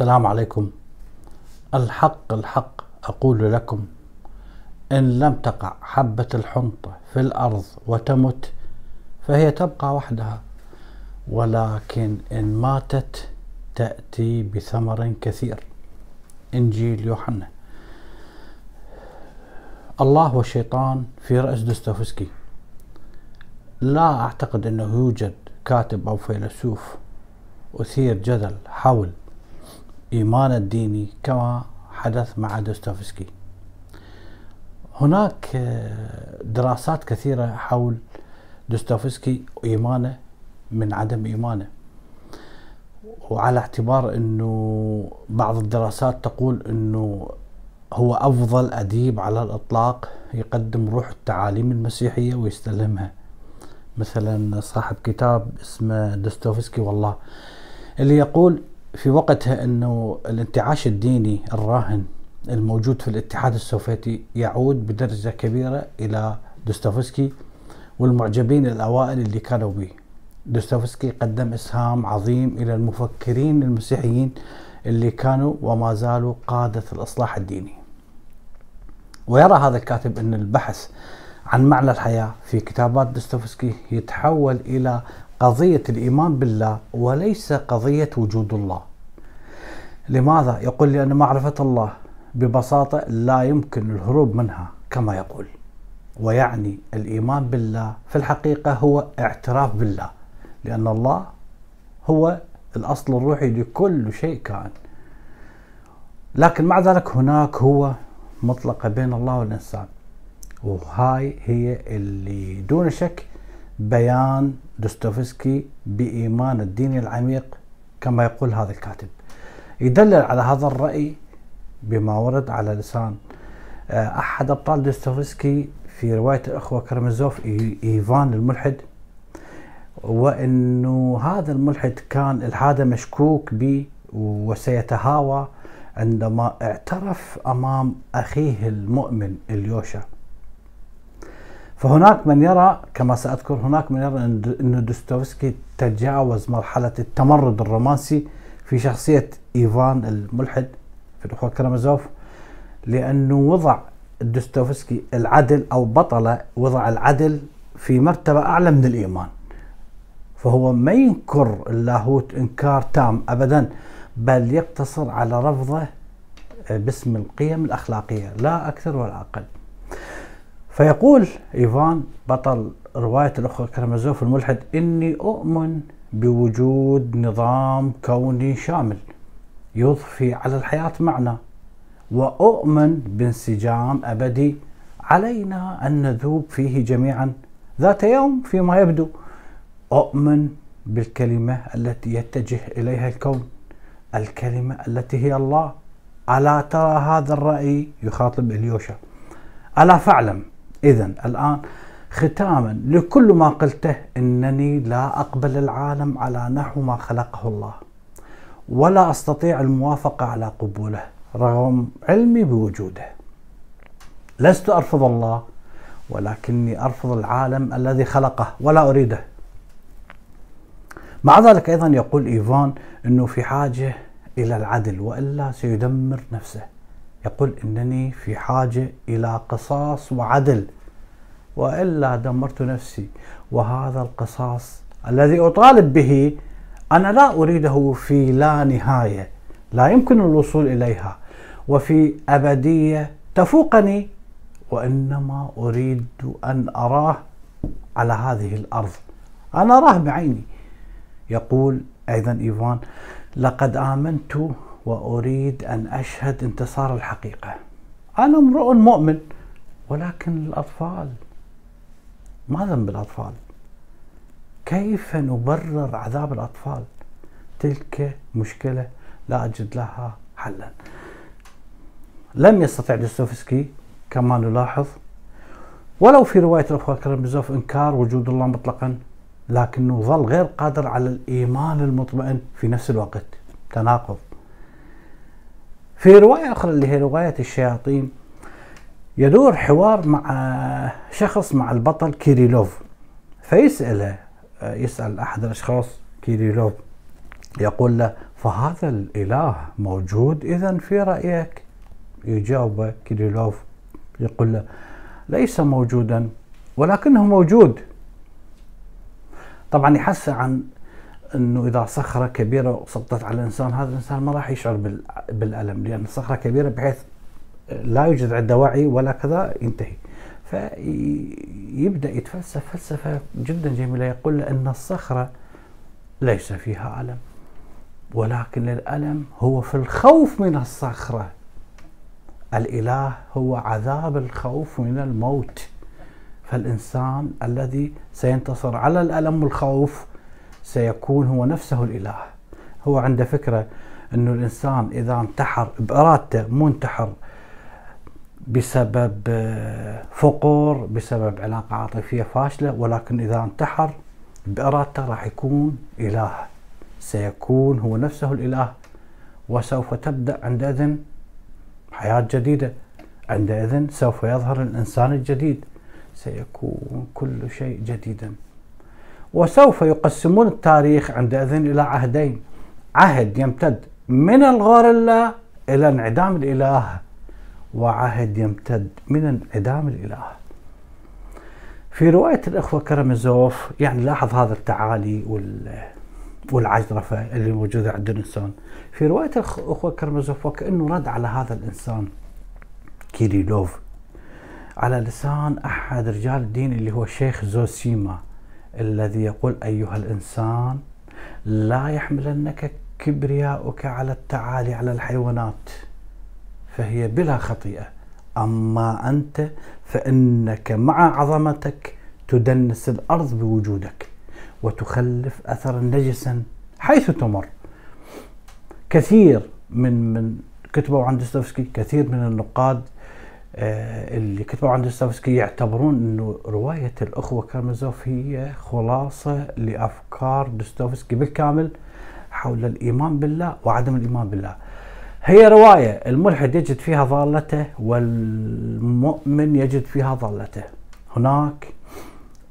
السلام عليكم. الحق الحق أقول لكم إن لم تقع حبة الحنطة في الأرض وتمت فهي تبقى وحدها. ولكن إن ماتت تأتي بثمر كثير. إنجيل يوحنا. الله والشيطان في رأس دوستويفسكي لا أعتقد أنه يوجد كاتب أو فيلسوف أثير جدل حول إيمان الديني كما حدث مع دوستويفسكي هناك دراسات كثيرة حول دوستويفسكي وإيمانه من عدم إيمانه. وعلى اعتبار أنه بعض الدراسات تقول أنه هو أفضل أديب على الإطلاق يقدم روح التعاليم المسيحية ويستلهمها. مثلا صاحب كتاب اسمه دوستويفسكي والله اللي يقول في وقتها إنه الانتعاش الديني الراهن الموجود في الاتحاد السوفيتي يعود بدرجة كبيرة إلى دوستويفسكي والمعجبين الأوائل اللي كانوا به. دوستويفسكي قدم إسهام عظيم إلى المفكرين المسيحيين اللي كانوا وما زالوا قادة الإصلاح الديني. ويرى هذا الكاتب أن البحث عن معنى الحياة في كتابات دوستويفسكي يتحول إلى قضية الإيمان بالله وليس قضية وجود الله. لماذا؟ يقول لأن معرفة الله ببساطة لا يمكن الهروب منها كما يقول. ويعني الإيمان بالله في الحقيقة هو اعتراف بالله لأن الله هو الأصل الروحي لكل شيء كان. لكن مع ذلك هناك هوة مطلقة بين الله والإنسان وهاي هي اللي دون شك بيان دوستويفسكي بإيمان ديني عميق كما يقول هذا الكاتب. يدلل على هذا الرأي بما ورد على لسان أحد أبطال دوستويفسكي في رواية الأخوة كرامازوف إيفان الملحد وأنه هذا الملحد كان إلحاده مشكوك به وسيتهاوى عندما اعترف أمام أخيه المؤمن إليوشا. فهناك من يرى كما سأذكر هناك من يرى أن دوستويفسكي تجاوز مرحلة التمرد الرومانسي في شخصية إيفان الملحد في الأخوة كرامازوف لأنه وضع دوستويفسكي العدل أو بطل وضع العدل في مرتبة أعلى من الإيمان. فهو ما ينكر اللاهوت إنكار تام أبدا بل يقتصر على رفضه باسم القيم الأخلاقية لا أكثر ولا أقل. فيقول إيفان بطل رواية الأخوة كرامازوف الملحد إني أؤمن بوجود نظام كوني شامل يضفي على الحياة معنى وأؤمن بانسجام أبدي علينا أن نذوب فيه جميعا ذات يوم فيما يبدو. أؤمن بالكلمة التي يتجه إليها الكون الكلمة التي هي الله. ألا ترى هذا الرأي؟ يخاطب إليوشا. ألا فاعلم إذا الآن ختاما لكل ما قلته إنني لا أقبل العالم على نحو ما خلقه الله ولا أستطيع الموافقة على قبوله رغم علمي بوجوده. لست أرفض الله ولكني أرفض العالم الذي خلقه ولا أريده. مع ذلك أيضا يقول إيفان إنه في حاجة إلى العدل وإلا سيدمر نفسه. يقول إنني في حاجة إلى قصاص وعدل وإلا دمرت نفسي وهذا القصاص الذي أطالب به أنا لا أريده في لا نهاية لا يمكن الوصول إليها وفي أبدية تفوقني وإنما أريد أن أراه على هذه الأرض. أنا اراه بعيني. يقول أيضا إيفان لقد آمنت وأريد أن أشهد انتصار الحقيقة. أنا امرؤ مؤمن ولكن الأطفال ما ذنب الأطفال؟ كيف نبرر عذاب الأطفال؟ تلك مشكلة لا أجد لها حلا. لم يستطع دوستويفسكي كما نلاحظ ولو في رواية الأخوة كرامزوف إنكار وجود الله مطلقا لكنه ظل غير قادر على الإيمان المطمئن في نفس الوقت. تناقض. في رواية أخرى اللي هي رواية الشياطين يدور حوار مع شخص مع البطل كيريلوف فيسأله يسأل أحد الأشخاص كيريلوف يقول له فهذا الإله موجود إذا في رأيك؟ يجاوب كيريلوف يقول له ليس موجودا ولكنه موجود. طبعا يحس عن إنه إذا صخرة كبيرة سقطت على الإنسان هذا الإنسان ما راح يشعر بالألم لأن صخرة كبيرة بحيث لا يوجد عنده وعي ولا كذا ينتهي. فيبدأ يتفلسف فلسفة جدا جميلة. يقول إن الصخرة ليس فيها ألم ولكن الالم هو في الخوف من الصخرة. الإله هو عذاب الخوف من الموت. فالإنسان الذي سينتصر على الألم والخوف سيكون هو نفسه الإله. هو عنده فكرة إنه الإنسان إذا انتحر بإرادته مو انتحر بسبب آه، فقر بسبب علاقة عاطفية فاشلة ولكن إذا انتحر بإرادته راح يكون إله. سيكون هو نفسه الإله وسوف تبدأ عندئذ حياة جديدة. عندئذ سوف يظهر الإنسان الجديد. سيكون كل شيء جديدا. وسوف يقسمون التاريخ عندئذ إلى عهدين. عهد يمتد من الغوريلا إلى انعدام الإله وعهد يمتد من انعدام الإله. في رواية الإخوة كرمزوف يعني لاحظ هذا التعالي وال والعجرفة اللي موجودة عند الإنسان في رواية الأخوة كرمزوف وكأنه رد على هذا الإنسان كيريلوف. على لسان أحد رجال الدين اللي هو الشيخ زوسيما. الذي يقول أيها الإنسان لا يحملنك كبرياؤك على التعالي على الحيوانات فهي بلا خطيئة. أما أنت فإنك مع عظمتك تدنس الأرض بوجودك وتخلف أثرا نجسا حيث تمر. كثير من من كتبوا عن دوستويفسكي كثير من النقاد اللي كتبوا عن دوستويفسكي يعتبرون إنه رواية الأخوة كرامازوف هي خلاصة لأفكار دوستويفسكي بالكامل حول الإيمان بالله وعدم الإيمان بالله. هي رواية الملحد يجد فيها ضالته والمؤمن يجد فيها ضالته. هناك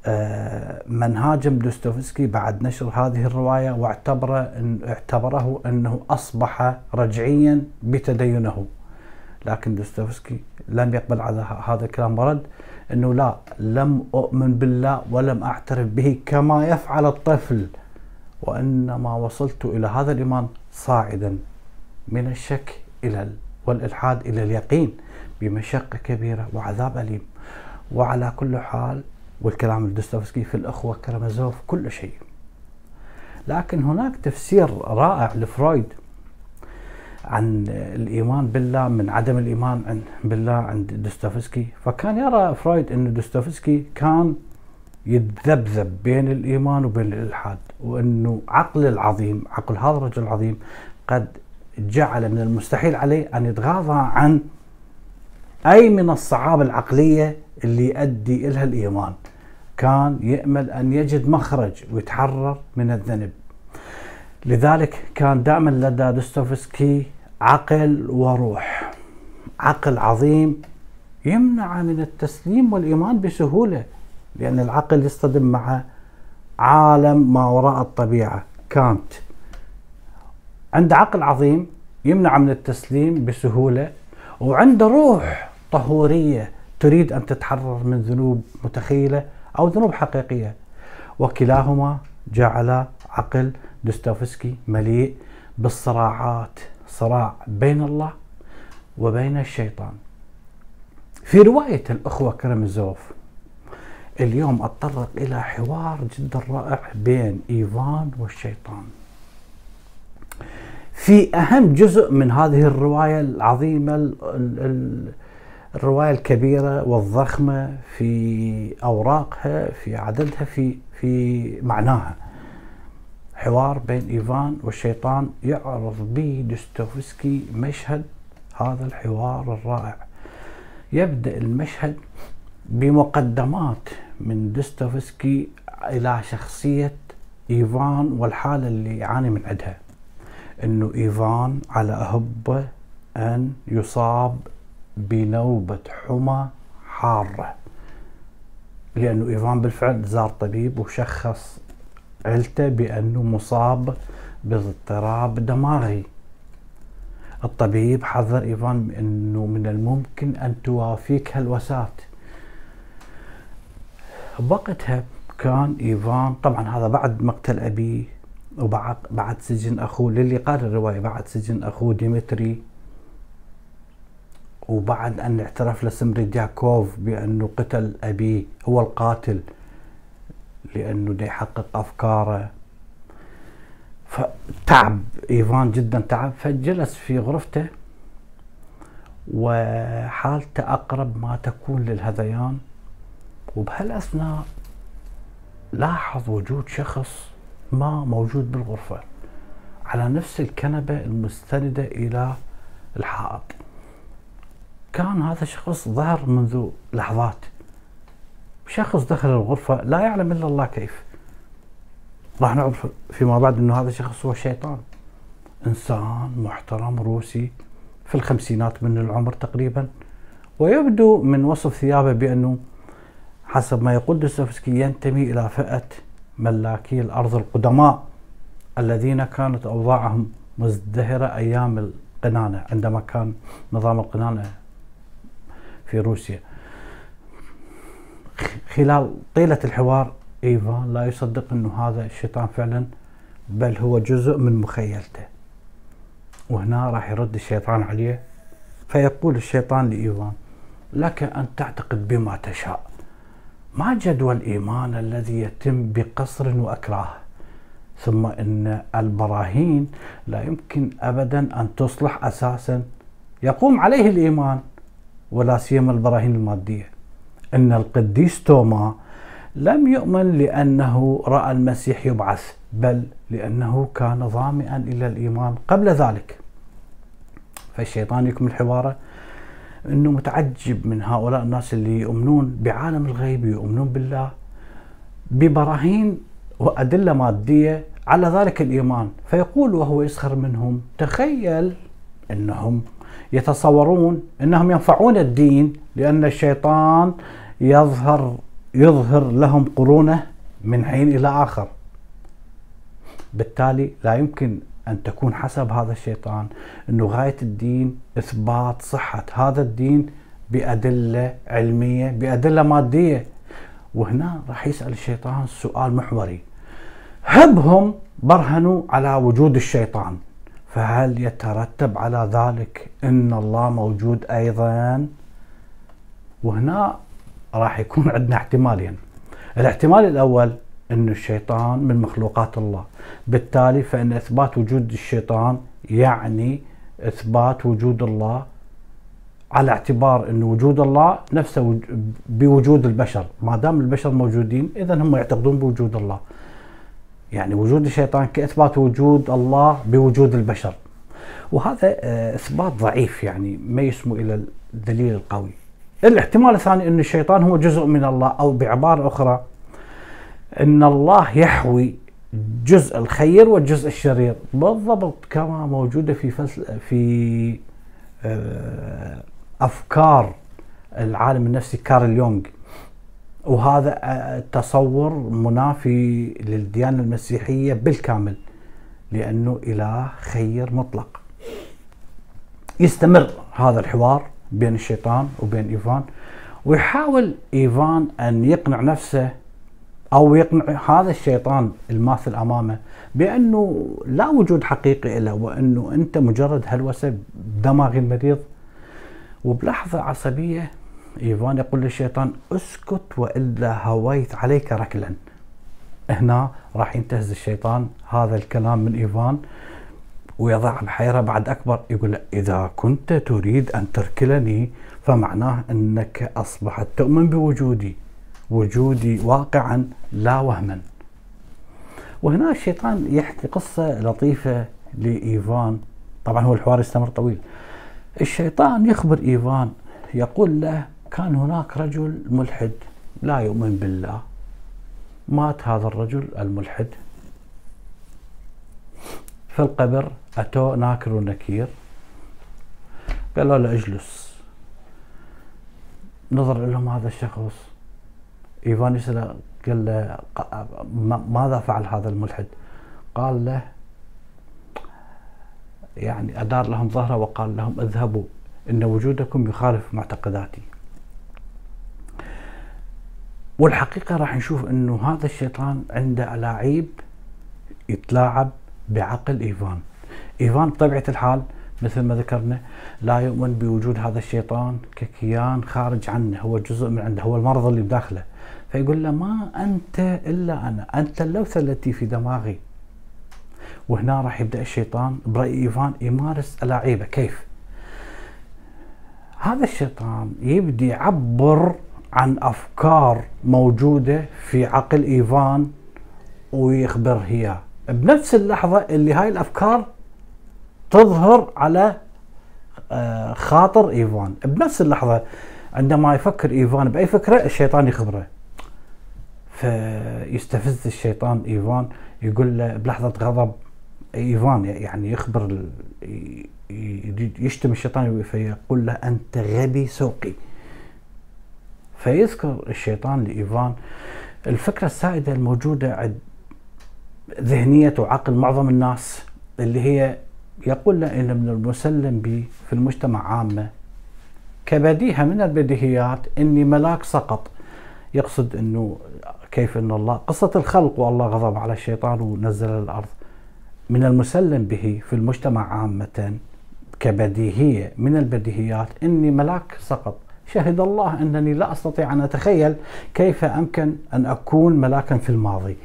آه، من هاجم دوستويفسكي بعد نشر هذه الرواية واعتبره اعتبره إنه أصبح رجعيا بتدينه. لكن دوستويفسكي لم يقبل على هذا الكلام ورد إنه لا لم أؤمن بالله ولم أعترف به كما يفعل الطفل وإنما وصلت إلى هذا الإيمان صاعدا من الشك إلى والإلحاد إلى اليقين بمشقة كبيرة وعذاب أليم. وعلى كل حال والكلام لدوستويفسكي في الأخوة كرامازوف كل شيء. لكن هناك تفسير رائع لفرويد عن الإيمان بالله من عدم الإيمان بالله عند دوستويفسكي. فكان يرى فرويد ان دوستويفسكي كان يتذبذب بين الإيمان وبين الإلحاد وإنه عقل العظيم عقل هذا الرجل العظيم قد جعل من المستحيل عليه أن يتغاضى عن أي من الصعاب العقلية اللي يؤدي إلها الإيمان. كان يأمل أن يجد مخرج ويتحرر من الذنب. لذلك كان دائما لدى دوستويفسكي عقل وروح عقل عظيم يمنع من التسليم والإيمان بسهولة لأن العقل يصطدم مع عالم ما وراء الطبيعة. كانت عنده عقل عظيم يمنع من التسليم بسهولة وعنده روح طهورية تريد أن تتحرر من ذنوب متخيلة أو ذنوب حقيقية. وكلاهما جعل عقل دوستوفسكي مليء بالصراعات صراع بين الله وبين الشيطان. في رواية الأخوة كرمزوف اليوم أتطرق إلى حوار جدا رائع بين إيفان والشيطان. في أهم جزء من هذه الرواية العظيمة الرواية الكبيرة والضخمة في أوراقها في عددها في في معناها. حوار بين إيفان والشيطان يعرض به دوستويفسكي مشهد هذا الحوار الرائع. يبدأ المشهد بمقدمات من دوستويفسكي إلى شخصية إيفان والحالة اللي يعاني من عندها. أنه إيفان على أهبه أن يصاب بنوبة حمى حارة. لأنه إيفان بالفعل زار طبيب وشخص عيلته بأنه مصاب باضطراب دماغي. الطبيب حذر إيفان أنه من الممكن أن توافيك هلوسات. بوقتها كان إيفان طبعا هذا بعد مقتل أبيه وبعد بعد سجن أخوه للي قال الرواية بعد سجن أخوه ديمتري. وبعد أن اعترف لسمريدياكوف بأنه قتل أبيه هو القاتل. لأنه دا يحقق أفكاره. فتعب إيفان جدا تعب. فجلس في غرفته وحالته أقرب ما تكون للهذيان. وبهالأثناء لاحظ وجود شخص ما موجود بالغرفة على نفس الكنبة المستندة إلى الحائط. كان هذا الشخص ظهر منذ لحظات. شخص دخل الغرفة لا يعلم إلا الله كيف. راح نعرف فيما بعد أنه هذا الشخص هو الشيطان إنسان محترم روسي في الخمسينات من العمر تقريبا. ويبدو من وصف ثيابه بأنه حسب ما يقول دوستويفسكي ينتمي إلى فئة ملاكي الأرض القدماء الذين كانت أوضاعهم مزدهرة أيام القنانة عندما كان نظام القنانة في روسيا. خلال طيلة الحوار إيفان لا يصدق أنه هذا الشيطان فعلا بل هو جزء من مخيلته. وهنا راح يرد الشيطان عليه فيقول الشيطان لإيفان لك أن تعتقد بما تشاء. ما جدوى الإيمان الذي يتم بقصر وأكراه؟ ثم إن البراهين لا يمكن أبدا أن تصلح أساسا يقوم عليه الإيمان ولا سيما البراهين المادية. أن القديس توما لم يؤمن لأنه رأى المسيح يبعث بل لأنه كان ظامئا إلى الإيمان قبل ذلك. فالشيطان يكمل حواره إنه متعجب من هؤلاء الناس اللي يؤمنون بعالم الغيب يؤمنون بالله ببراهين وأدلة مادية على ذلك الإيمان. فيقول وهو يسخر منهم تخيل أنهم يتصورون أنهم ينفعون الدين لأن الشيطان يظهر يظهر لهم قرونه من حين إلى آخر. بالتالي لا يمكن أن تكون حسب هذا الشيطان أنه غاية الدين إثبات صحة. هذا الدين بأدلة علمية بأدلة مادية. وهنا راح يسأل الشيطان سؤال محوري. هبهم برهنوا على وجود الشيطان. فهل يترتب على ذلك إن الله موجود أيضا؟ وهنا راح يكون عندنا احتمالين. الاحتمال الأول أن الشيطان من مخلوقات الله. بالتالي فإن إثبات وجود الشيطان يعني إثبات وجود الله على اعتبار أن وجود الله نفسه بوجود البشر. ما دام البشر موجودين إذا هم يعتقدون بوجود الله. يعني وجود الشيطان كإثبات وجود الله بوجود البشر. وهذا آه، إثبات ضعيف يعني ما يسمو إلى الدليل القوي. الاحتمال الثاني أن الشيطان هو جزء من الله أو بعبارة أخرى أن الله يحوي جزء الخير والجزء الشرير. بالضبط كما موجودة في فصل في آه، أفكار العالم النفسي كارل يونغ. وهذا آه، تصور منافي للديانة المسيحية بالكامل لأنه إله خير مطلق. يستمر هذا الحوار بين الشيطان وبين إيفان ويحاول إيفان أن يقنع نفسه أو يقنع هذا الشيطان الماثل أمامه بأنه لا وجود حقيقي له وأنه أنت مجرد هلوسة دماغي المريض. وبلحظة عصبية إيفان يقول للشيطان أسكت وإلا هويت عليك ركلا. هنا راح ينتهز الشيطان هذا الكلام من إيفان ويضع بحيرة بعد أكبر يقول إذا كنت تريد أن تركلني فمعناه أنك أصبحت تؤمن بوجودي وجودي واقعا لا وهما. وهنا الشيطان يحكي قصة لطيفة لإيفان. طبعا هو الحوار يستمر طويل. الشيطان يخبر إيفان يقول له كان هناك رجل ملحد لا يؤمن بالله. مات هذا الرجل الملحد. في القبر أتوا ناكر ونكير. قالوا له اجلس. نظر لهم هذا الشخص. إيفان قال له ماذا فعل هذا الملحد؟ قال له يعني أدار لهم ظهره وقال لهم اذهبوا إن وجودكم يخالف معتقداتي. والحقيقة راح نشوف أنه هذا الشيطان عنده ألاعيب يتلاعب بعقل إيفان. إيفان بطبيعة الحال مثل ما ذكرنا لا يؤمن بوجود هذا الشيطان ككيان خارج عنه هو جزء من عنده هو المرض اللي بداخله. فيقول له ما أنت إلا أنا أنت اللوثة التي في دماغي. وهنا راح يبدأ الشيطان برأي إيفان يمارس ألاعيبه. كيف؟ هذا الشيطان يبدي يعبر عن أفكار موجودة في عقل إيفان ويخبر هي بنفس اللحظة اللي هاي الأفكار تظهر على آه، خاطر إيفان. بنفس اللحظة عندما يفكر إيفان بأي فكرة الشيطان يخبره. فيستفز الشيطان إيفان يقول له بلحظة غضب إيفان يعني يخبر يشتم الشيطان فيقول له أنت غبي سوقي. فيذكر الشيطان لإيفان الفكرة السائدة الموجودة عند ذهنية وعقل معظم الناس اللي هي يقول له ان من المسلم به في المجتمع عامة كبديهة من البديهيات إني ملاك سقط. يقصد إنه كيف إن الله قصة الخلق والله غضب على الشيطان ونزل الأرض. من المسلم به في المجتمع عامة كبديهية من البديهيات إني ملاك سقط. شهد الله أنني لا أستطيع أن أتخيل كيف أمكن أن أكون ملاكا في الماضي.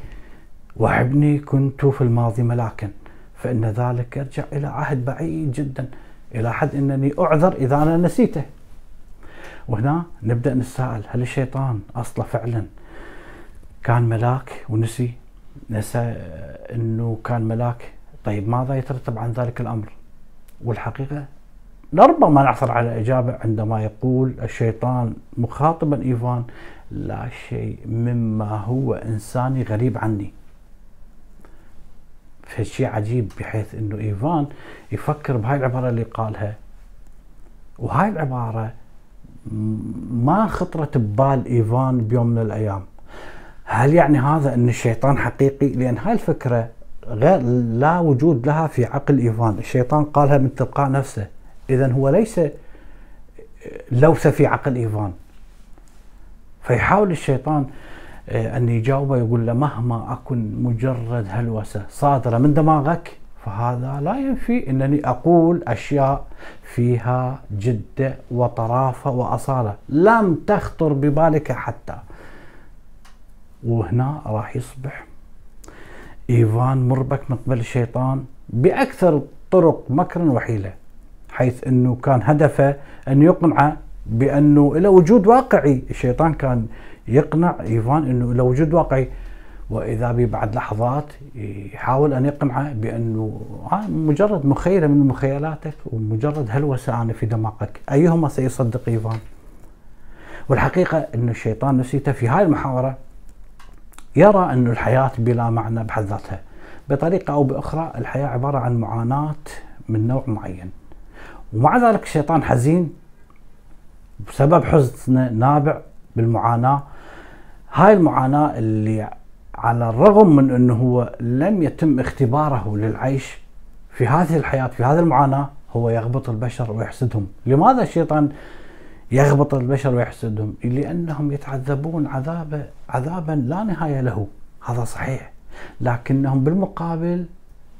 وابني كنت في الماضي ملاكا فإن ذلك يرجع إلى عهد بعيد جدا إلى حد أنني أعذر إذا أنا نسيته. وهنا نبدأ نتساءل هل الشيطان أصله فعلا؟ كان ملاك ونسي نسى أنه كان ملاك. طيب ماذا يترتب عن ذلك الأمر؟ والحقيقة لربما نعثر على إجابة عندما يقول الشيطان مخاطبا إيفان لا شيء مما هو إنساني غريب عني. فشيء عجيب بحيث إنه إيفان يفكر بهاي العبارة اللي قالها. وهاي العبارة ما خطرت ببال إيفان بيوم من الأيام. هل يعني هذا إن الشيطان حقيقي؟ لأن هاي الفكرة غير لا وجود لها في عقل إيفان. الشيطان قالها من تلقاء نفسه. اذا هو ليس لوثه في عقل إيفان. فيحاول الشيطان إيه، أن يجاوبه يقول له مهما أكن مجرد هلوسة صادرة من دماغك فهذا لا ينفي أنني أقول أشياء فيها جدة وطرافة وأصالة. لم تخطر ببالك حتى. وهنا راح يصبح إيفان مربك من قبل الشيطان بأكثر طرق مكرا وحيلة حيث أنه كان هدفه أن يقنعه بأنه له وجود واقعي. الشيطان كان يقنع إيفان أنه له وجود واقعي. وإذا به بعد لحظات يحاول أن يقنعه بأنه مجرد مخيله من مخيلاتك ومجرد هلوسة أنا في دماغك. أيهما سيصدق إيفان؟ والحقيقة أن الشيطان نسيته في هاي المحاورة يرى أن الحياة بلا معنى بحد ذاتها. بطريقة أو بأخرى الحياة عبارة عن معاناة من نوع معين. ومع ذلك الشيطان حزين بسبب حزنه نابع بالمعاناة. هاي المعاناة اللي على الرغم من إنه هو لم يتم اختباره للعيش في هذه الحياة في هذه المعاناة هو يغبط البشر ويحسدهم. لماذا الشيطان يغبط البشر ويحسدهم؟ لأنهم يتعذبون عذاب عذابا لا نهاية له. هذا صحيح. لكنهم بالمقابل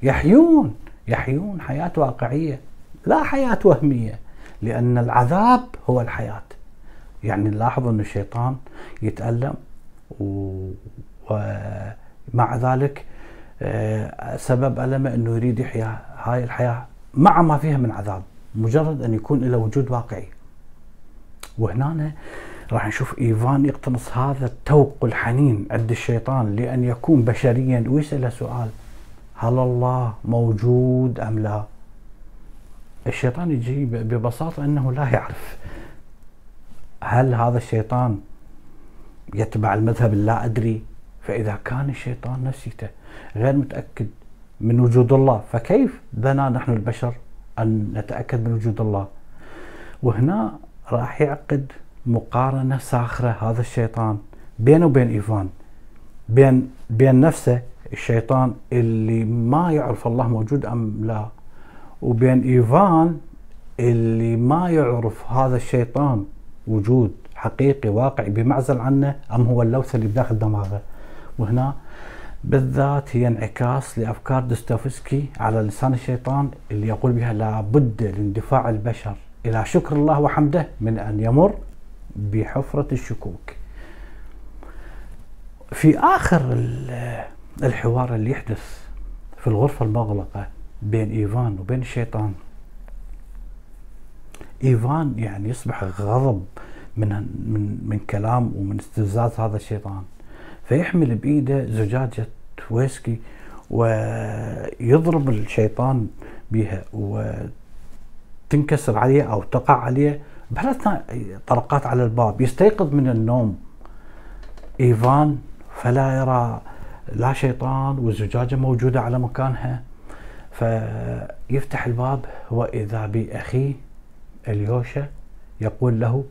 يحيون يحيون حياة واقعية. لا حياة وهمية لأن العذاب هو الحياة. يعني نلاحظ أن الشيطان يتألم ومع ذلك آه، سبب ألمه أنه يريد يحيا هاي الحياة. مع ما فيها من عذاب مجرد أن يكون له وجود واقعي. وهنا راح نشوف إيفان يقتنص هذا التوق والحنين عند الشيطان لأن يكون بشريا. ويسأله سؤال هل الله موجود أم لا؟ الشيطان يجي ببساطة إنه لا يعرف هل هذا الشيطان يتبع المذهب اللا أدري. فإذا كان الشيطان نسيته غير متأكد من وجود الله فكيف بنا نحن البشر أن نتأكد من وجود الله؟ وهنا راح يعقد مقارنة ساخرة هذا الشيطان بينه وبين إيفان. بين بين نفسه الشيطان اللي ما يعرف الله موجود أم لا. وبين إيفان اللي ما يعرف هذا الشيطان وجود حقيقي واقعي بمعزل عنه أم هو اللوث اللي بداخل دماغه وهنا بالذات هي انعكاس لأفكار دوستويفسكي على لسان الشيطان اللي يقول بها لابد لاندفاع البشر إلى شكر الله وحمده من أن يمر بحفرة الشكوك. في آخر الحوار اللي يحدث في الغرفة المغلقة بين إيفان وبين الشيطان. إيفان يعني يصبح غضب من من من كلام ومن استفزاز هذا الشيطان. فيحمل بإيده زجاجة ويسكي ويضرب الشيطان بها وتنكسر عليه أو تقع عليه بثلاث طرقات على الباب. يستيقظ من النوم إيفان فلا يرى لا شيطان والزجاجة موجودة على مكانها. فيفتح الباب وإذا بأخيه اليوشا يقول له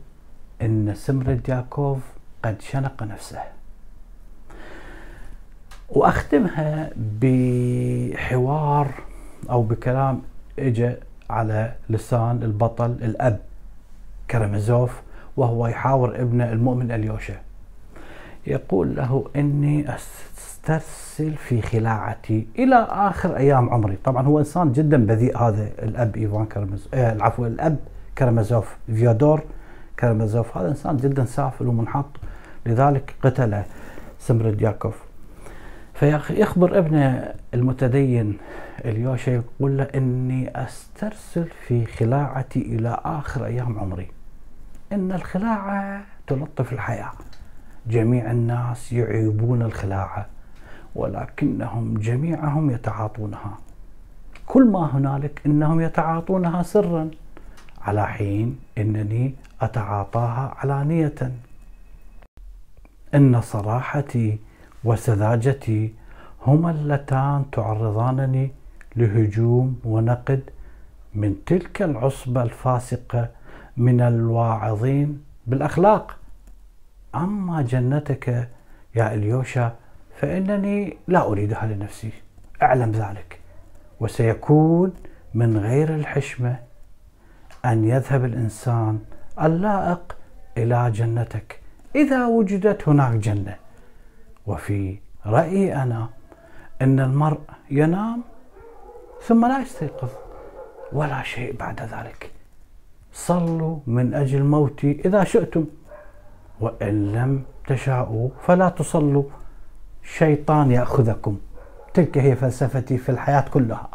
إن سمرد ياكوف قد شنق نفسه. وأختمها بحوار أو بكلام اجى على لسان البطل الأب كرمزوف وهو يحاور ابنه المؤمن اليوشا يقول له إني أسترسل في خلاعتي إلى آخر أيام عمري. طبعا هو إنسان جدا بذيء هذا الأب إيفان كرمز آه العفو الأب كرمزوف فيودور كرمزوف. هذا إنسان جدا سافل ومنحط لذلك قتل سمردياكوف فيخبر ابنه المتدين إليوشا يقول له إني أسترسل في خلاعتي إلى آخر أيام عمري. إن الخلاعة تلطف الحياة. جميع الناس يعيبون الخلاعه ولكنهم جميعهم يتعاطونها. كل ما هنالك إنهم يتعاطونها سرا على حين إنني أتعاطاها علانية. إن صراحتي وسذاجتي هما اللتان تعرضانني لهجوم ونقد من تلك العصبة الفاسقة من الواعظين بالأخلاق. أما جنتك يا إليوشا فإنني لا أريدها لنفسي. أعلم ذلك. وسيكون من غير الحشمة أن يذهب الإنسان اللائق إلى جنتك. إذا وجدت هناك جنة. وفي رأيي أنا أن المرء ينام ثم لا يستيقظ ولا شيء بعد ذلك. صلوا من أجل موتي إذا شئتم. وإن لم تشاءوا فلا تصلوا. شيطان يأخذكم. تلك هي فلسفتي في الحياة كلها.